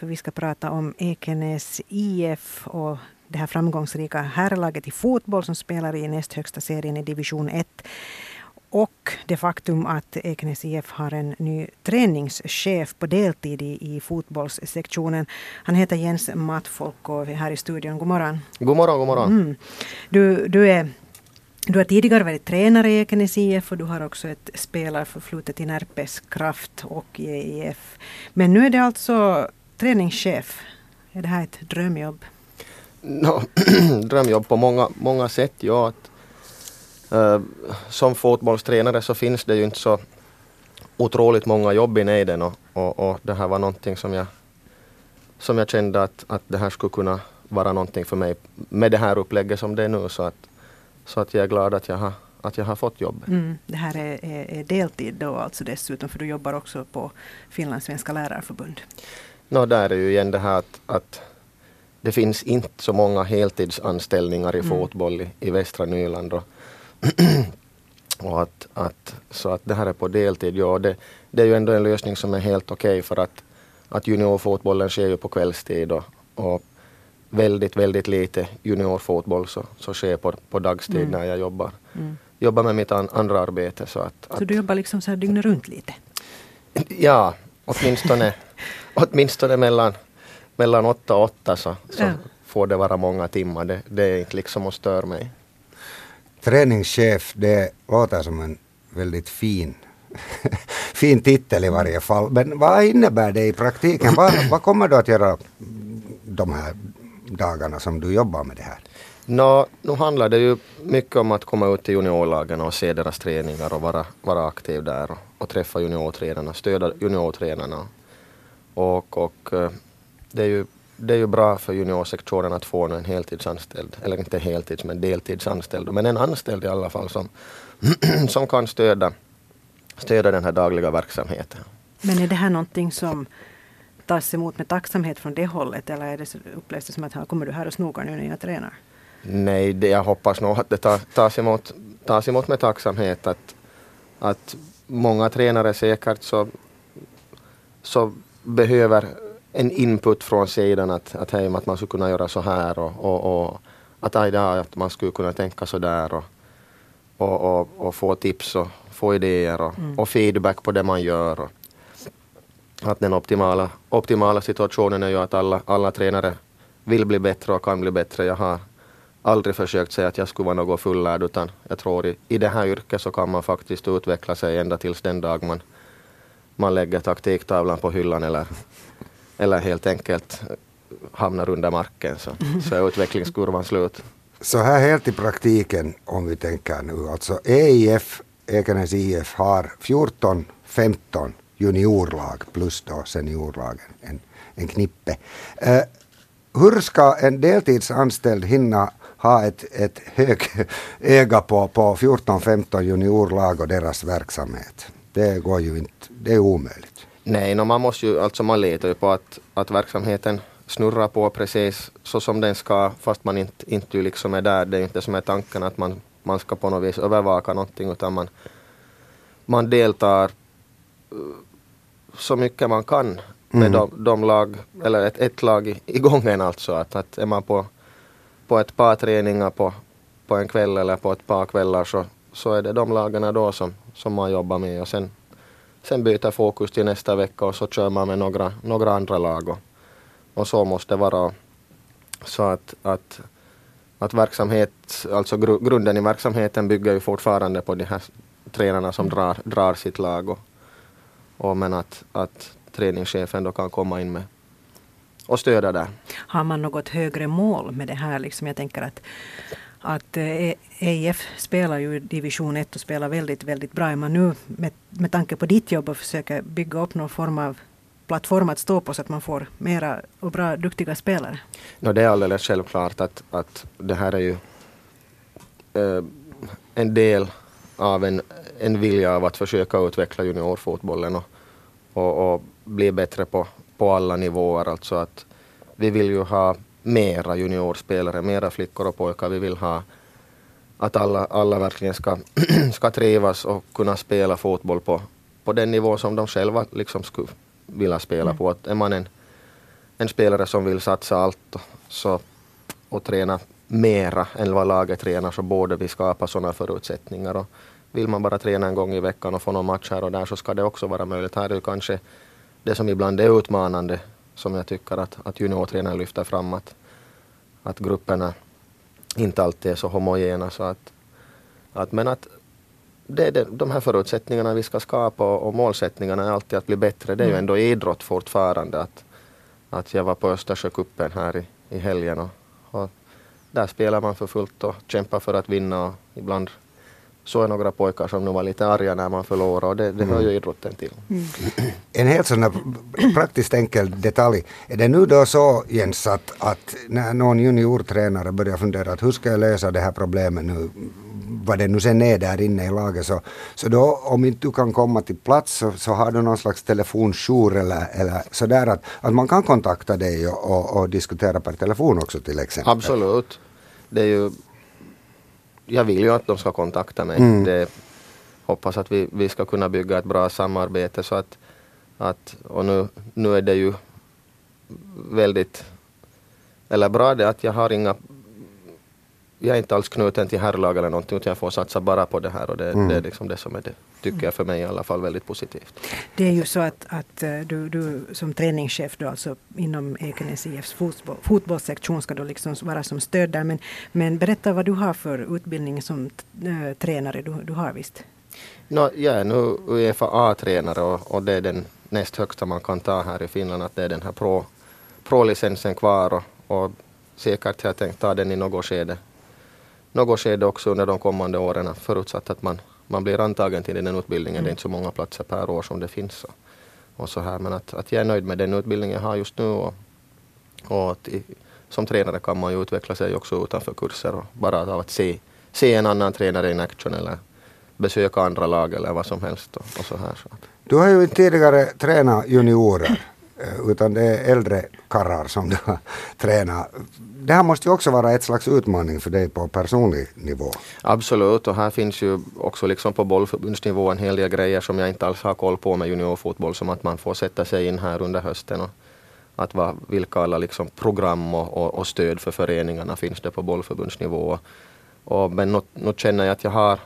För vi ska prata om Ekenäs IF och det här framgångsrika herrlaget i fotboll som spelar i näst högsta serien i division 1. Och det faktum att Ekenäs IF har en ny träningschef på deltid i, i fotbollssektionen. Han heter Jens Mattfolk och är här i studion. God morgon. God morgon, god morgon. Mm. Du, du, är, du har tidigare varit tränare i Ekenäs IF och du har också ett spelarförflutet i Närpes Kraft och i EIF. Men nu är det alltså träningschef. Är det här ett drömjobb? No, drömjobb på många, många sätt, ja. Att Uh, som fotbollstränare så finns det ju inte så otroligt många jobb i nejden och, och, och, det här var någonting som jag, som jag kände att, att det här skulle kunna vara någonting för mig med det här upplägget som det är nu så att, så att jag är glad att jag har, att jag har fått jobb. Mm, det här är, är, är, deltid då alltså dessutom för du jobbar också på Finlandssvenska lärarförbund. No, där är ju igen det här att, att det finns inte så många heltidsanställningar i mm. fotboll i, i västra Nyland. Och, och att, att, så att det här är på deltid, ja det, det är ju ändå en lösning som är helt okej okay för att, att juniorfotbollen sker ju på kvällstid och, och väldigt, väldigt lite juniorfotboll så, så sker på, på dagstid mm. när jag jobbar. Mm. Jobbar med mitt an, andra arbete. Så, att, så du jobbar liksom så här dygnet runt lite? Ja, åtminstone, åtminstone mellan, mellan åtta och åtta så, så ja. får det vara många timmar. Det, det är inte liksom att störa mig. Träningschef, det låter som en väldigt fin fin titel i varje fall. Men vad innebär det i praktiken? vad, vad kommer du att göra de här dagarna som du jobbar med det här? Nå, nu handlar det ju mycket om att komma ut till juniorlagen och se deras träningar och vara, vara aktiv där och, och träffa juniortränarna, stödja juniortränarna. Och, och eh, det är ju det är ju bra för juniorsektionen att få en heltidsanställd, eller inte heltids men deltidsanställd, men en anställd i alla fall som, som kan stödja, stödja den här dagliga verksamheten. Men är det här någonting som tas emot med tacksamhet från det hållet eller är det, upplevs det som att här kommer du här och snokar nu när jag tränar? Nej, det, jag hoppas nog att det tas emot, tas emot med tacksamhet. Att, att många tränare säkert så, så behöver en input från sidan att, att, hej, att man skulle kunna göra så här och, och, och att, aj, att man skulle kunna tänka så där och, och, och, få tips och få idéer och, mm. och, feedback på det man gör. Att den optimala, optimala situationen är ju att alla, alla tränare vill bli bättre och kan bli bättre. Jag har aldrig försökt säga att jag skulle vara något fullärd utan jag tror i, i det här yrket så kan man faktiskt utveckla sig ända tills den dag man, man lägger taktiktavlan på hyllan eller eller helt enkelt hamnar under marken så, så är utvecklingskurvan slut. Så här helt i praktiken om vi tänker nu, alltså EIF, Ekenäs IF har 14-15 juniorlag plus då seniorlagen, en, en knippe. Eh, hur ska en deltidsanställd hinna ha ett, ett hög öga på, på 14-15 juniorlag och deras verksamhet? Det går ju inte, det är omöjligt. Nej, no, man måste ju, alltså man letar ju på att, att verksamheten snurrar på precis så som den ska fast man inte, inte liksom är där. Det är inte som är tanken att man, man ska på något vis övervaka någonting utan man, man deltar uh, så mycket man kan med mm. de, de, lag, eller ett, ett lag i, i gången alltså. Att, att är man på, på ett par träningar på, på en kväll eller på ett par kvällar så, så är det de lagarna då som, som man jobbar med och sen sen byter fokus till nästa vecka och så kör man med några, några andra lag. Och, och så måste det vara. Så att, att, att verksamhet, alltså gru, grunden i verksamheten bygger ju fortfarande på de här tränarna som drar, drar sitt lag. Och, och men att, att träningschefen då kan komma in med och stödja där. Har man något högre mål med det här? Liksom jag tänker att att eh, EIF spelar ju division 1 och spelar väldigt, väldigt bra. Är man nu med, med tanke på ditt jobb och försöker bygga upp någon form av plattform att stå på så att man får mera och bra, duktiga spelare? No, det är alldeles självklart att, att det här är ju eh, en del av en, en vilja av att försöka utveckla juniorfotbollen och, och, och bli bättre på, på alla nivåer. Alltså att vi vill ju ha mera juniorspelare, mera flickor och pojkar. Vi vill ha att alla, alla verkligen ska, ska trivas och kunna spela fotboll på, på den nivå som de själva liksom skulle vilja spela mm. på. Att är man en, en spelare som vill satsa allt så, och träna mera än vad laget tränar så borde vi skapa sådana förutsättningar. Och vill man bara träna en gång i veckan och få någon match här och där så ska det också vara möjligt. Här är ju kanske det som ibland är utmanande som jag tycker att, att juniortränaren lyfter fram att, att grupperna inte alltid är så homogena. Så att, att, men att det är det, de här förutsättningarna vi ska skapa och, och målsättningarna är alltid att bli bättre. Det är ju mm. ändå idrott fortfarande. Att, att jag var på Östersjökuppen här i, i helgen och, och där spelar man för fullt och kämpar för att vinna och ibland såg jag några pojkar som nu var lite arga när man förlorade och det, det hör ju mm. idrotten till. Mm. En helt sån där praktiskt enkel detalj. Är det nu då så Jens att, att när någon juniortränare börjar fundera att hur ska jag lösa det här problemet nu vad det nu sen är där inne i laget så, så då om inte du kan komma till plats så, så har du någon slags telefonjour eller, eller sådär att, att man kan kontakta dig och, och, och diskutera per telefon också till exempel. Absolut. Det är ju jag vill ju att de ska kontakta mig. Mm. Det, hoppas att vi, vi ska kunna bygga ett bra samarbete så att, att och nu, nu är det ju väldigt, eller bra det att jag har inga jag är inte alls knuten till herrlag eller någonting utan jag får satsa bara på det här och det, mm. det är liksom det som är det, tycker jag för mig i alla fall, väldigt positivt. Det är ju så att, att eh, du, du som träningschef då alltså inom Ekenäs IFs fotboll, fotbollssektion ska du liksom vara som stöd där. Men, men berätta vad du har för utbildning som äh, tränare, du, du har visst? No, jag är nu Uefa A-tränare och, och det är den näst högsta man kan ta här i Finland, att det är den här pro, pro-licensen kvar och, och säkert jag tänkt ta den i något skede något skede också under de kommande åren förutsatt att man, man blir antagen till den utbildningen. Mm. Det är inte så många platser per år som det finns. Och, och så här. Men att, att jag är nöjd med den utbildningen jag har just nu. Och, och att i, som tränare kan man ju utveckla sig också utanför kurser och bara av att se, se en annan tränare in action eller besöka andra lag eller vad som helst. Och, och så här, så. Du har ju tidigare tränat juniorer. Eh, utan det är äldre karrar som du har tränat. Det här måste ju också vara ett slags utmaning för dig på personlig nivå. Absolut, och här finns ju också liksom på bollförbundsnivå en hel del grejer som jag inte alls har koll på med juniorfotboll, som att man får sätta sig in här under hösten och att vad, vilka alla liksom program och, och, och, stöd för föreningarna finns det på bollförbundsnivå. Och, men nu, nu känner jag att jag har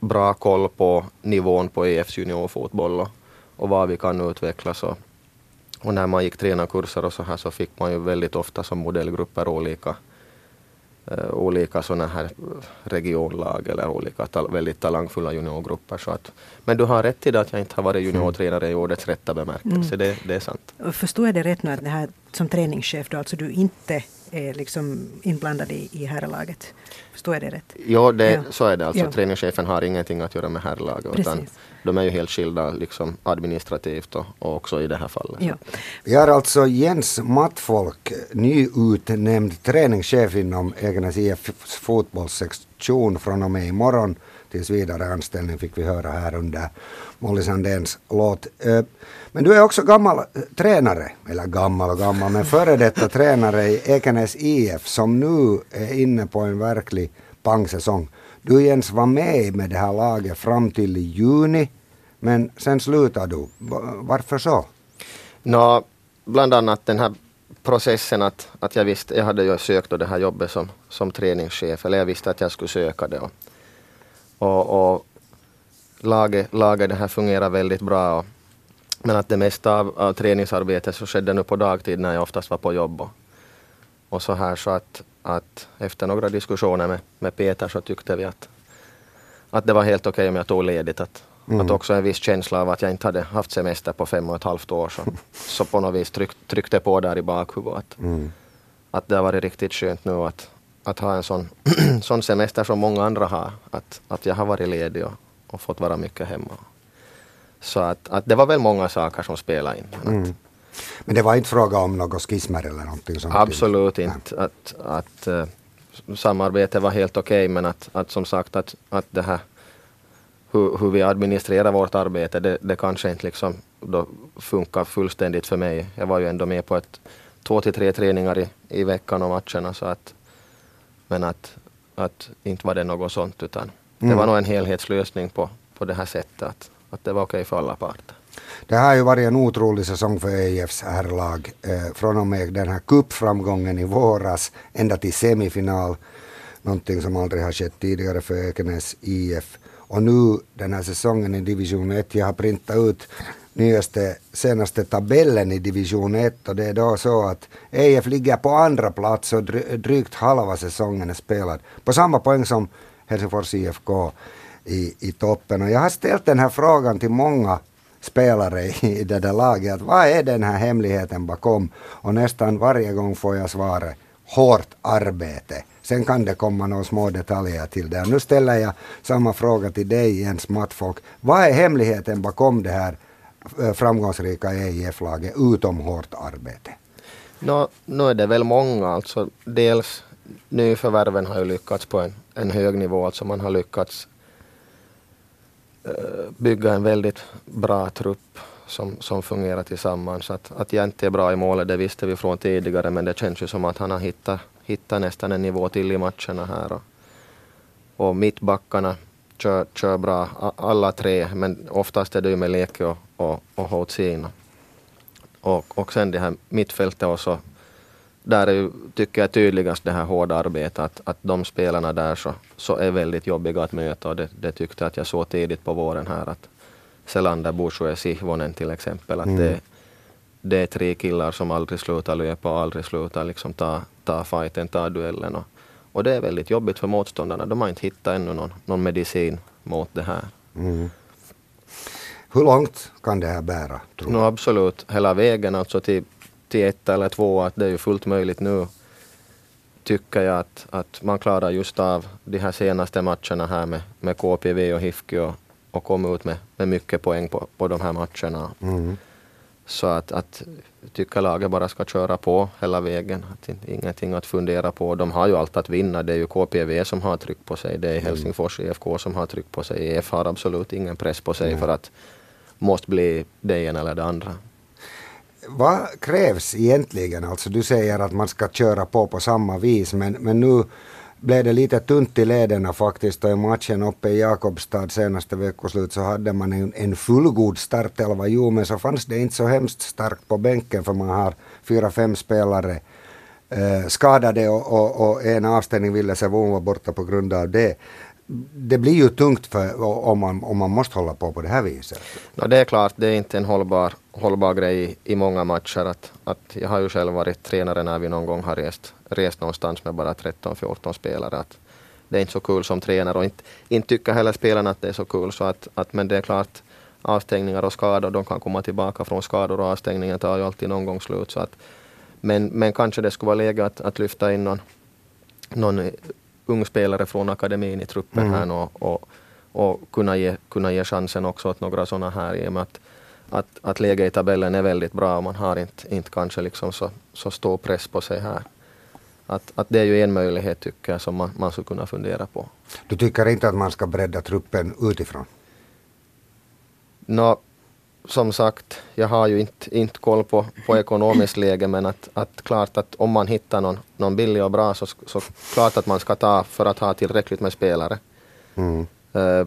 bra koll på nivån på EFs juniorfotboll och, och vad vi kan utveckla. Så och när man gick tränarkurser och så här så fick man ju väldigt ofta som modellgrupper olika uh, olika sådana här regionlag eller olika ta väldigt talangfulla juniorgrupper. Så att, men du har rätt i det att jag inte har varit juniortränare i ordets rätta bemärkelse. Mm. Det, det är sant. Förstår jag det rätt nu att det här som träningschef då, alltså du inte är liksom inblandad i, i herrlaget? Förstår jag det rätt? Jo, det, ja. så är det. Alltså, ja. Träningschefen har ingenting att göra med herrlaget. Utan de är ju helt skilda liksom, administrativt och, och också i det här fallet. Ja. Vi har alltså Jens Mattfolk, nyutnämnd träningschef inom Ekenäs IF fotbollssektion från och med imorgon. Tills vidare anställning fick vi höra här under Molly Sandéns låt. Eh, men du är också gammal tränare, eller gammal och gammal, men före detta tränare i Ekenäs IF som nu är inne på en verklig pangsäsong. Du Jens var med med det här laget fram till juni, men sen slutade du. Varför så? Nå, bland annat den här processen att, att jag visste, jag hade ju sökt det här jobbet som, som träningschef, eller jag visste att jag skulle söka det. Och, och, och laget, laget det här fungerar väldigt bra. Och, men att det mesta av, av träningsarbetet så skedde nu på dagtid när jag oftast var på jobb. Och, och så här så att, att efter några diskussioner med, med Peter så tyckte vi att, att det var helt okej okay om jag tog ledigt. Att, mm. att också en viss känsla av att jag inte hade haft semester på fem och ett halvt år så, så på något vis tryck, tryckte på där i bakhuvudet. Att, mm. att det har varit riktigt skönt nu att, att ha en sån, sån semester som många andra har. Att, att jag har varit ledig och, och fått vara mycket hemma. Så att, att det var väl många saker som spelade in. Mm. Men det var inte fråga om något skismer eller någonting sånt? Absolut inte. Att, att, uh, samarbetet var helt okej okay, men att, att som sagt att, att det här hur, hur vi administrerar vårt arbete det, det kanske inte liksom då funkar fullständigt för mig. Jag var ju ändå med på ett två till tre träningar i, i veckan och matcherna så att men att, att inte var det något sånt utan mm. det var nog en helhetslösning på, på det här sättet att, att det var okej okay för alla parter. Det här har ju varit en otrolig säsong för EIFs herrlag. Eh, från och med den här cupframgången i våras ända till semifinal. Någonting som aldrig har skett tidigare för Ekenäs IF. Och nu den här säsongen i division 1, jag har printat ut nyaste, senaste tabellen i division 1 och det är då så att EIF ligger på andra plats och drygt halva säsongen är spelad. På samma poäng som Helsingfors IFK i, i toppen. Och jag har ställt den här frågan till många spelare i det där laget. Att vad är den här hemligheten bakom? Och nästan varje gång får jag svaret hårt arbete. Sen kan det komma några små detaljer till det. Nu ställer jag samma fråga till dig Jens Mattfolk. Vad är hemligheten bakom det här eh, framgångsrika EIF-laget utom hårt arbete? No, nu är det väl många. Alltså, dels nyförvärven har ju lyckats på en, en hög nivå. Alltså man har lyckats eh, bygga en väldigt bra trupp som, som fungerar tillsammans. Att, att Jante är bra i målet, det visste vi från tidigare, men det känns ju som att han har hittat, hittar nästan en nivå till i matcherna här. Och, och mittbackarna kör, kör bra, alla tre, men oftast är det ju med Leke och, och, och Hotsin. Och, och sen det här mittfältet också. där är ju, tycker jag tydligast det här hårda arbetet, att, att de spelarna där så, så är väldigt jobbiga att möta och det, det tyckte jag att jag såg tidigt på våren här att Selander, Bushue, Sihvonen till exempel, att mm. det, det är tre killar som aldrig slutar löpa och aldrig slutar liksom ta, ta fighten, ta duellen och, och det är väldigt jobbigt för motståndarna. De har inte hittat ännu någon, någon medicin mot det här. Mm. Hur långt kan det här bära? Tror no, absolut, hela vägen alltså till till ett eller två, att det är ju fullt möjligt nu tycker jag att, att man klarar just av de här senaste matcherna här med, med KPV och HIFK och, och kom ut med, med mycket poäng på, på de här matcherna. Mm. Så att, att tycker laget bara ska köra på hela vägen. Att ingenting att fundera på. De har ju allt att vinna. Det är ju KPV som har tryck på sig. Det är mm. Helsingfors IFK som har tryck på sig. EF har absolut ingen press på sig mm. för att måste bli det ena eller det andra vad krävs egentligen? Alltså du säger att man ska köra på på samma vis men, men nu blev det lite tunt i lederna faktiskt och i matchen uppe i Jakobstad senaste veckoslut så hade man en, en fullgod startelva. Jo, men så fanns det inte så hemskt starkt på bänken för man har fyra, fem spelare eh, skadade och, och, och, en avstängning ville Sevon var borta på grund av det det blir ju tungt för, om, man, om man måste hålla på på det här viset. No, det är klart, det är inte en hållbar, hållbar grej i många matcher. Att, att jag har ju själv varit tränare när vi någon gång har rest, rest någonstans med bara 13-14 spelare. Att det är inte så kul som tränare och inte, inte tycker heller spelarna att det är så kul. Så att, att, men det är klart, avstängningar och skador, de kan komma tillbaka från skador och avstängningen tar ju alltid någon gång slut. Så att, men, men kanske det skulle vara läge att, att lyfta in någon, någon ung spelare från akademin i truppen mm. här och, och, och, kunna, ge, kunna ge chansen också åt några sådana här i och med att, att, att läget i tabellen är väldigt bra och man har inte, inte kanske liksom så, så stor press på sig här. Att, att det är ju en möjlighet tycker jag som man, man skulle kunna fundera på. Du tycker inte att man ska bredda truppen utifrån? No, som sagt, jag har ju inte, inte koll på, på ekonomiskt läge men att, att klart att om man hittar någon, någon billig och bra så, så klart att man ska ta för att ha tillräckligt med spelare. Mm. Uh,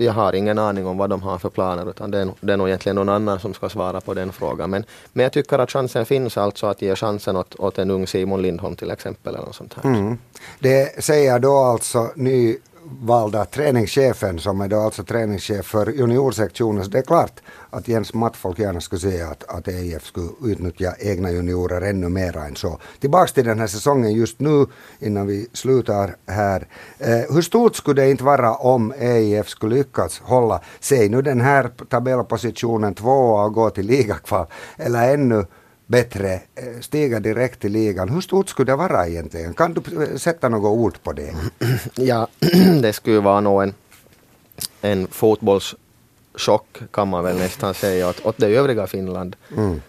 jag har ingen aning om vad de har för planer utan det är, det är nog egentligen någon annan som ska svara på den frågan. Men, men jag tycker att chansen finns alltså att ge chansen åt, åt en ung Simon Lindholm till exempel. Eller något sånt här. Mm. Det säger då alltså ny valda träningschefen som är då alltså träningschef för juniorsektionen. Så det är klart att Jens Mattfolk gärna skulle säga att, att EIF skulle utnyttja egna juniorer ännu mer än så. Tillbaks till den här säsongen just nu innan vi slutar här. Eh, hur stort skulle det inte vara om EIF skulle lyckas hålla sig nu den här tabellpositionen tvåa och gå till ligakval eller ännu bättre, eh, stiga direkt i ligan. Hur stort skulle det vara egentligen? Kan du sätta något ord på det? Ja, det skulle vara nog en, en fotbollschock kan man väl nästan säga åt, åt det övriga Finland. Mm.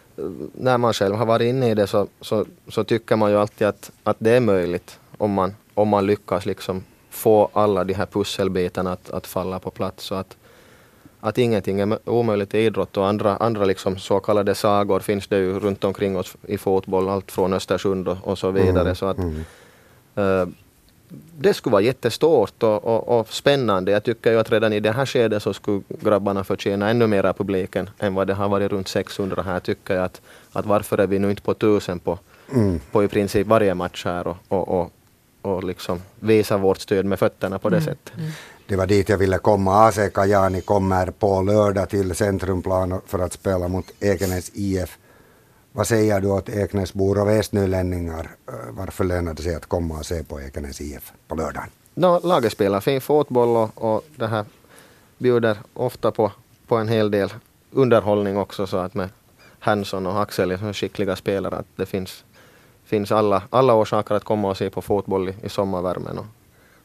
När man själv har varit inne i det så, så, så, tycker man ju alltid att, att det är möjligt om man, om man lyckas liksom få alla de här pusselbitarna att, att falla på plats. Så att, att ingenting är omöjligt i idrott och andra, andra liksom så kallade sagor finns det ju runt omkring oss i fotboll, allt från Östersund och, och så vidare. Mm, så att, mm. uh, det skulle vara jättestort och, och, och, spännande. Jag tycker ju att redan i det här skedet så skulle grabbarna förtjäna ännu mera publiken än vad det har varit runt 600 här tycker jag att, att varför är vi nu inte på tusen på, mm. på i princip varje match här och, och, och, och liksom visa vårt stöd med fötterna på det mm. sättet. Det var dit jag ville komma. AC Kajani kommer på lördag till Centrumplan för att spela mot Ekenäs IF. Vad säger du åt Ekenäsbor och västnylänningar? Eh, varför lönar det sig att komma och se på Ekenäs IF på lördagen? No, laget spelar fin fotboll och, och det här bjuder ofta på, på en hel del underhållning också så att med Hansson och Axel är skickliga spelare att det finns, finns alla, alla orsaker att komma och se på fotboll i, i sommarvärmen. Och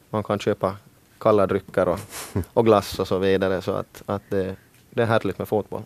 man kan köpa kalla drycker och, och glass och så vidare så att, att det, det är härligt med fotboll.